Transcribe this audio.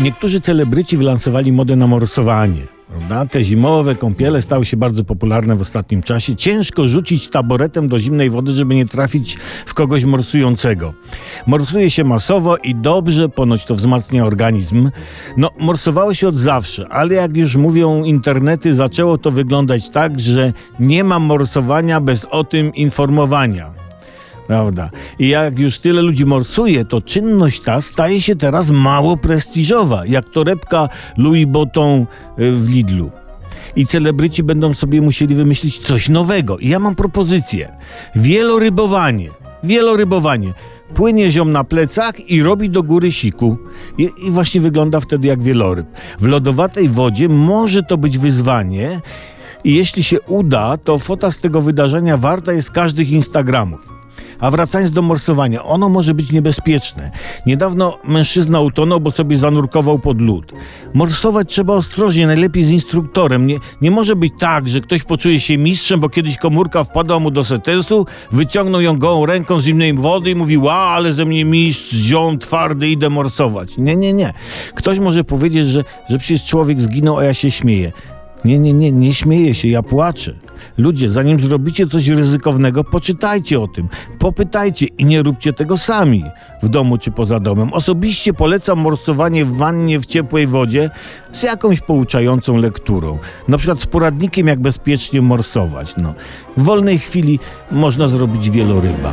Niektórzy celebryci wylansowali modę na morsowanie. Prawda? Te zimowe kąpiele stały się bardzo popularne w ostatnim czasie. Ciężko rzucić taboretem do zimnej wody, żeby nie trafić w kogoś morsującego. Morsuje się masowo i dobrze, ponoć to wzmacnia organizm. No, morsowało się od zawsze, ale jak już mówią internety, zaczęło to wyglądać tak, że nie ma morsowania bez o tym informowania. Prawda. I jak już tyle ludzi morsuje, to czynność ta staje się teraz mało prestiżowa, jak torebka Louis Vuitton y, w Lidlu. I celebryci będą sobie musieli wymyślić coś nowego. I ja mam propozycję. Wielorybowanie. Wielorybowanie. Płynie ziom na plecach i robi do góry siku. I, I właśnie wygląda wtedy jak wieloryb. W lodowatej wodzie może to być wyzwanie. I jeśli się uda, to fota z tego wydarzenia warta jest każdych Instagramów. A wracając do morsowania, ono może być niebezpieczne. Niedawno mężczyzna utonął, bo sobie zanurkował pod lód. Morsować trzeba ostrożnie, najlepiej z instruktorem. Nie, nie może być tak, że ktoś poczuje się mistrzem, bo kiedyś komórka wpadła mu do setensu, wyciągnął ją gołą ręką z zimnej wody i mówi, ła, ale ze mnie mistrz, ziom twardy, idę morsować. Nie, nie, nie. Ktoś może powiedzieć, że, że przecież człowiek zginął, a ja się śmieję. Nie, nie, nie, nie śmieję się, ja płaczę. Ludzie, zanim zrobicie coś ryzykownego, poczytajcie o tym, popytajcie i nie róbcie tego sami w domu czy poza domem. Osobiście polecam morsowanie w wannie w ciepłej wodzie z jakąś pouczającą lekturą. Na przykład z poradnikiem, jak bezpiecznie morsować. No. W wolnej chwili można zrobić wieloryba.